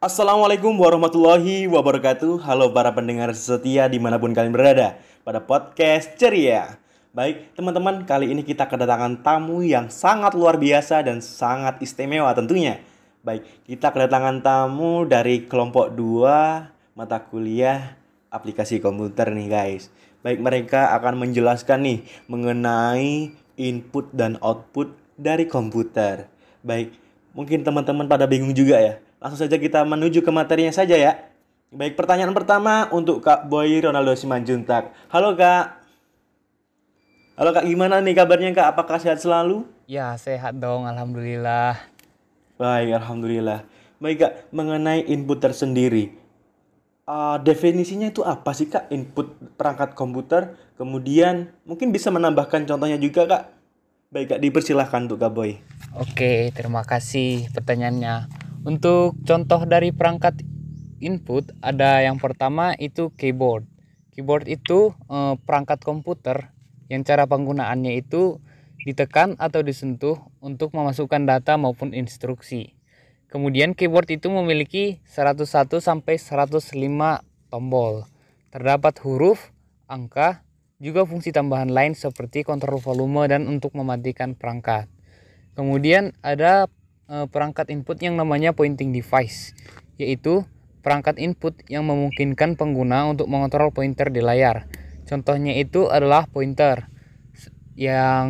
Assalamualaikum warahmatullahi wabarakatuh. Halo para pendengar setia di mana pun kalian berada Pada podcast ceria. Baik teman-teman kali ini kita kedatangan tamu yang sangat luar biasa dan sangat istimewa tentunya. Baik kita kedatangan tamu dari kelompok 2 mata kuliah aplikasi komputer nih guys. Baik mereka akan menjelaskan nih mengenai input dan output dari komputer. Baik mungkin teman-teman pada bingung juga ya Langsung saja kita menuju ke materinya saja ya. Baik, pertanyaan pertama untuk Kak Boy Ronaldo Simanjuntak. Halo Kak. Halo Kak, gimana nih kabarnya Kak? Apakah sehat selalu? Ya, sehat dong, alhamdulillah. Baik, alhamdulillah. Baik Kak, mengenai input tersendiri. Uh, definisinya itu apa sih Kak? Input perangkat komputer. Kemudian mungkin bisa menambahkan contohnya juga Kak. Baik Kak, dipersilahkan untuk Kak Boy. Oke, terima kasih pertanyaannya. Untuk contoh dari perangkat input ada yang pertama itu keyboard. Keyboard itu eh, perangkat komputer yang cara penggunaannya itu ditekan atau disentuh untuk memasukkan data maupun instruksi. Kemudian keyboard itu memiliki 101 sampai 105 tombol. Terdapat huruf, angka, juga fungsi tambahan lain seperti kontrol volume dan untuk mematikan perangkat. Kemudian ada perangkat input yang namanya pointing device, yaitu perangkat input yang memungkinkan pengguna untuk mengontrol pointer di layar. Contohnya itu adalah pointer yang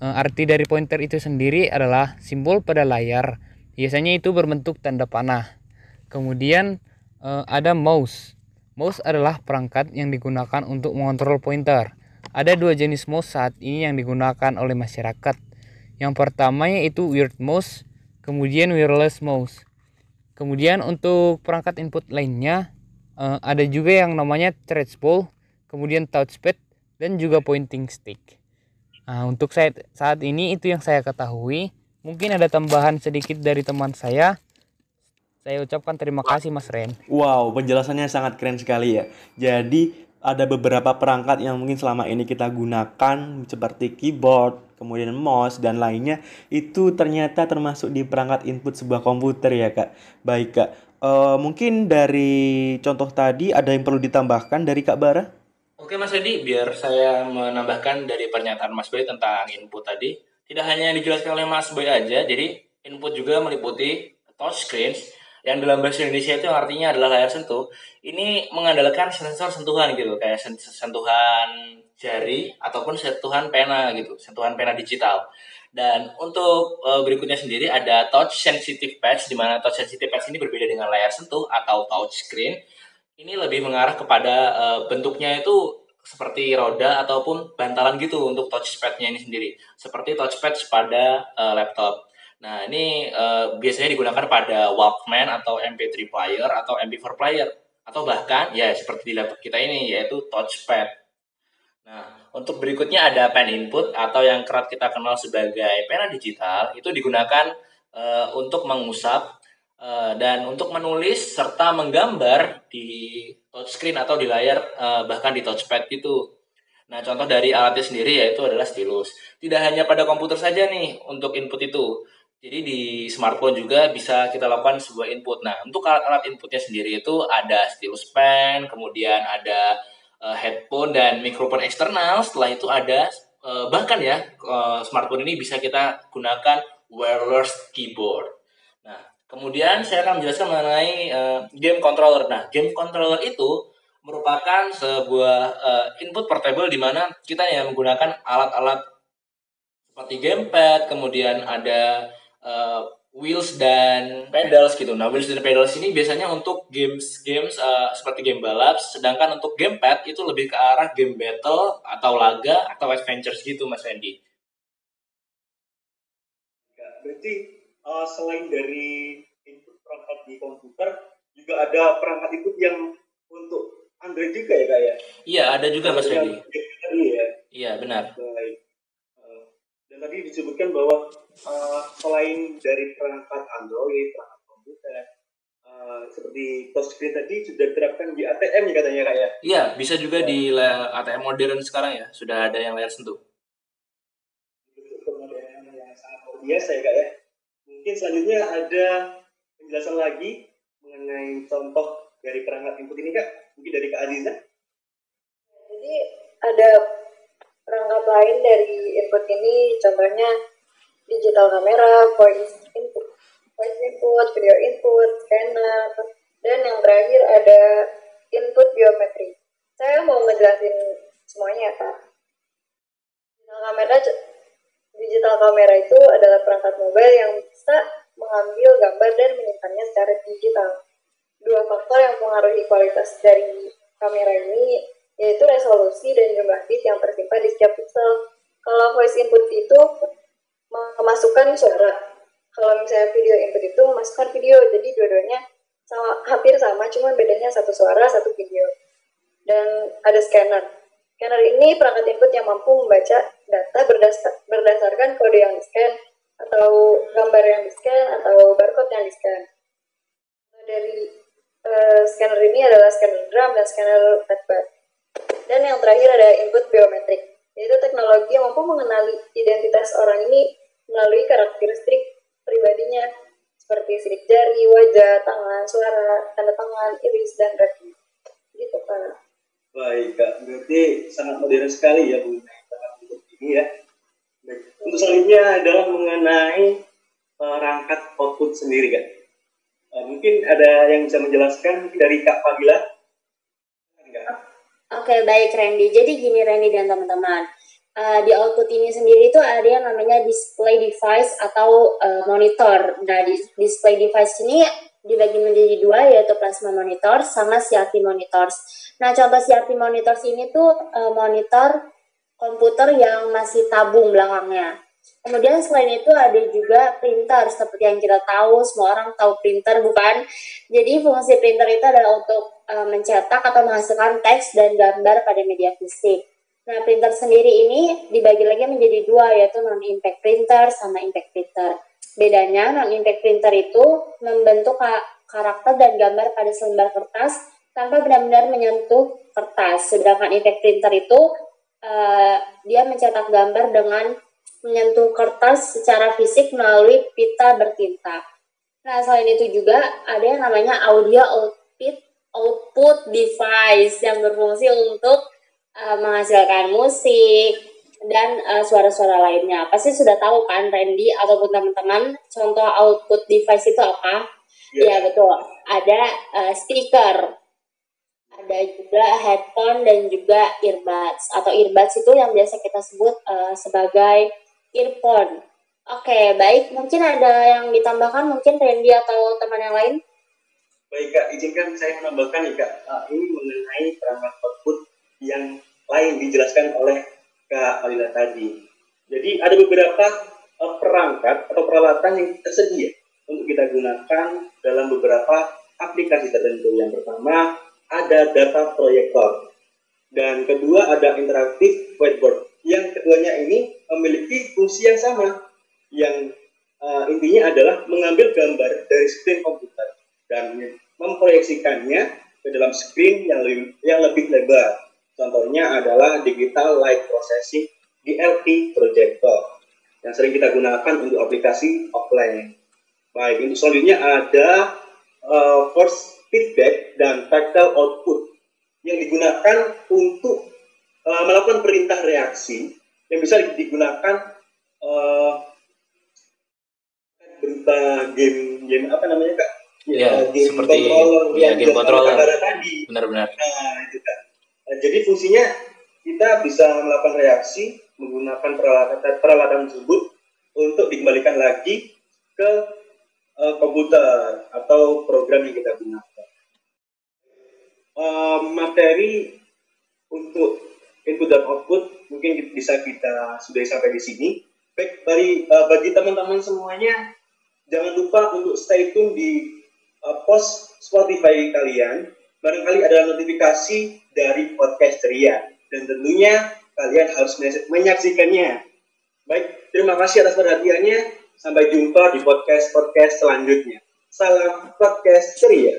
eh, arti dari pointer itu sendiri adalah simbol pada layar. Biasanya itu berbentuk tanda panah. Kemudian eh, ada mouse. Mouse adalah perangkat yang digunakan untuk mengontrol pointer. Ada dua jenis mouse saat ini yang digunakan oleh masyarakat. Yang pertama yaitu weird mouse kemudian wireless mouse. Kemudian untuk perangkat input lainnya uh, ada juga yang namanya trackball, kemudian touchpad dan juga pointing stick. Nah, untuk saya saat ini itu yang saya ketahui. Mungkin ada tambahan sedikit dari teman saya. Saya ucapkan terima kasih Mas Ren. Wow, penjelasannya sangat keren sekali ya. Jadi ada beberapa perangkat yang mungkin selama ini kita gunakan seperti keyboard, kemudian mouse dan lainnya itu ternyata termasuk di perangkat input sebuah komputer ya kak. Baik kak, uh, mungkin dari contoh tadi ada yang perlu ditambahkan dari kak Bara? Oke Mas Edi, biar saya menambahkan dari pernyataan Mas Boy tentang input tadi. Tidak hanya yang dijelaskan oleh Mas Boy aja, jadi input juga meliputi touchscreens, yang dalam bahasa Indonesia itu artinya adalah layar sentuh ini mengandalkan sensor sentuhan gitu kayak sentuhan jari ataupun sentuhan pena gitu sentuhan pena digital. Dan untuk e, berikutnya sendiri ada touch sensitive patch di mana touch sensitive patch ini berbeda dengan layar sentuh atau touch screen. Ini lebih mengarah kepada e, bentuknya itu seperti roda ataupun bantalan gitu untuk touchpadnya ini sendiri. Seperti touchpad pada e, laptop. Nah, ini uh, biasanya digunakan pada Walkman atau MP3 player atau MP4 player. Atau bahkan ya seperti di laptop kita ini yaitu touchpad. Untuk berikutnya ada pen input atau yang kerap kita kenal sebagai pena digital itu digunakan uh, untuk mengusap uh, dan untuk menulis serta menggambar di touchscreen atau di layar uh, bahkan di touchpad gitu. Nah, contoh dari alatnya sendiri yaitu adalah stylus. Tidak hanya pada komputer saja nih untuk input itu jadi di smartphone juga bisa kita lakukan sebuah input. Nah, untuk alat-alat inputnya sendiri itu ada stylus pen, kemudian ada uh, headphone dan mikrofon eksternal. Setelah itu ada uh, bahkan ya uh, smartphone ini bisa kita gunakan wireless keyboard. Nah, kemudian saya akan menjelaskan mengenai uh, game controller. Nah, game controller itu merupakan sebuah uh, input portable di mana kita yang menggunakan alat-alat seperti gamepad, kemudian ada uh, wheels dan pedals gitu. Nah, wheels dan pedals ini biasanya untuk games games uh, seperti game balap, sedangkan untuk gamepad itu lebih ke arah game battle atau laga atau adventures gitu, Mas Randy. Berarti uh, selain dari input perangkat di komputer, juga ada perangkat input yang untuk Android juga ya, Kak ya? Iya, ada juga Mas Randy. Iya, iya benar. Baik tadi disebutkan bahwa uh, selain dari perangkat Android, perangkat komputer, uh, seperti touchscreen tadi sudah diterapkan di ATM ya katanya kak ya? Iya, bisa juga di ATM modern sekarang ya, sudah ada yang layar sentuh. Yang sangat luar biasa ya kak ya. Mungkin selanjutnya ada penjelasan lagi mengenai mengenai contoh dari perangkat input ini kak? Mungkin dari Kak Aziza? Jadi ada perangkat lain dari input ini, contohnya digital kamera, voice input, voice input, video input, scanner, dan yang terakhir ada input biometri. Saya mau ngejelasin semuanya ya. Digital kamera, digital kamera itu adalah perangkat mobile yang bisa mengambil gambar dan menyimpannya secara digital. Dua faktor yang mengaruhi kualitas dari kamera ini yaitu resolusi dan jumlah bit yang tersimpan di setiap pixel. Kalau voice input itu memasukkan suara. Kalau misalnya video input itu memasukkan video, jadi dua-duanya sama, hampir sama, cuma bedanya satu suara, satu video. Dan ada scanner. Scanner ini perangkat input yang mampu membaca data berdasar, berdasarkan kode yang di-scan, atau gambar yang di-scan, atau barcode yang di-scan. Dari uh, scanner ini adalah scanner drum dan scanner flatbed. Dan yang terakhir ada input biometrik, yaitu teknologi yang mampu mengenali identitas orang ini melalui karakteristik pribadinya, seperti sidik jari, wajah, tangan, suara, tanda tangan, iris, dan retina. Gitu, Pak. Baik, Kak. Berarti sangat modern sekali ya input ini ya. Untuk selanjutnya adalah mengenai perangkat output sendiri, Kak. Uh, mungkin ada yang bisa menjelaskan dari Kak Fabila? Oke, baik Randy. Jadi gini Randy dan teman-teman. Uh, di output ini sendiri itu ada yang namanya display device atau uh, monitor. Nah, di display device ini dibagi menjadi dua yaitu plasma monitor sama CRT monitors. Nah, contoh CRT monitors ini tuh uh, monitor komputer yang masih tabung belakangnya. Kemudian selain itu ada juga printer seperti yang kita tahu semua orang tahu printer bukan? Jadi fungsi printer itu adalah untuk uh, mencetak atau menghasilkan teks dan gambar pada media fisik. Nah printer sendiri ini dibagi lagi menjadi dua yaitu non impact printer sama impact printer. Bedanya non impact printer itu membentuk karakter dan gambar pada selembar kertas tanpa benar-benar menyentuh kertas. Sedangkan impact printer itu uh, dia mencetak gambar dengan menyentuh kertas secara fisik melalui pita bertinta. Nah, selain itu juga ada yang namanya audio output output device yang berfungsi untuk uh, menghasilkan musik dan uh, suara-suara lainnya. Pasti sudah tahu kan Randy ataupun teman-teman contoh output device itu apa? Yeah. Ya betul. Ada uh, speaker, ada juga headphone dan juga earbuds atau earbuds itu yang biasa kita sebut uh, sebagai earphone. Oke, baik. Mungkin ada yang ditambahkan, mungkin Randy atau teman yang lain? Baik, Kak. Izinkan saya menambahkan nih, Kak. Uh, ini mengenai perangkat output yang lain dijelaskan oleh Kak Alila tadi. Jadi, ada beberapa uh, perangkat atau peralatan yang tersedia untuk kita gunakan dalam beberapa aplikasi tertentu. Yang pertama, ada data proyektor. Dan kedua, ada interaktif whiteboard yang keduanya ini memiliki fungsi yang sama yang uh, intinya adalah mengambil gambar dari screen komputer dan memproyeksikannya ke dalam screen yang lebih, yang lebih lebar. Contohnya adalah digital light processing DLP projector yang sering kita gunakan untuk aplikasi offline. Baik, untuk selanjutnya ada uh, force feedback dan tactile output yang digunakan untuk uh, melakukan perintah reaksi yang bisa digunakan uh, berupa game game apa namanya kak? Ya, game seperti controller ya, game controller tadi. Benar-benar. Nah, itu kan. Nah, jadi fungsinya kita bisa melakukan reaksi menggunakan peralatan peralatan tersebut untuk dikembalikan lagi ke uh, komputer atau program yang kita gunakan. Uh, materi untuk input dan output mungkin bisa kita sudah sampai di sini. Baik, bagi, uh, bagi teman-teman semuanya, jangan lupa untuk stay tune di uh, post Spotify kalian. Barangkali ada notifikasi dari podcast ceria. Dan tentunya kalian harus menyaksikannya. Baik, terima kasih atas perhatiannya. Sampai jumpa di podcast-podcast selanjutnya. Salam podcast ceria.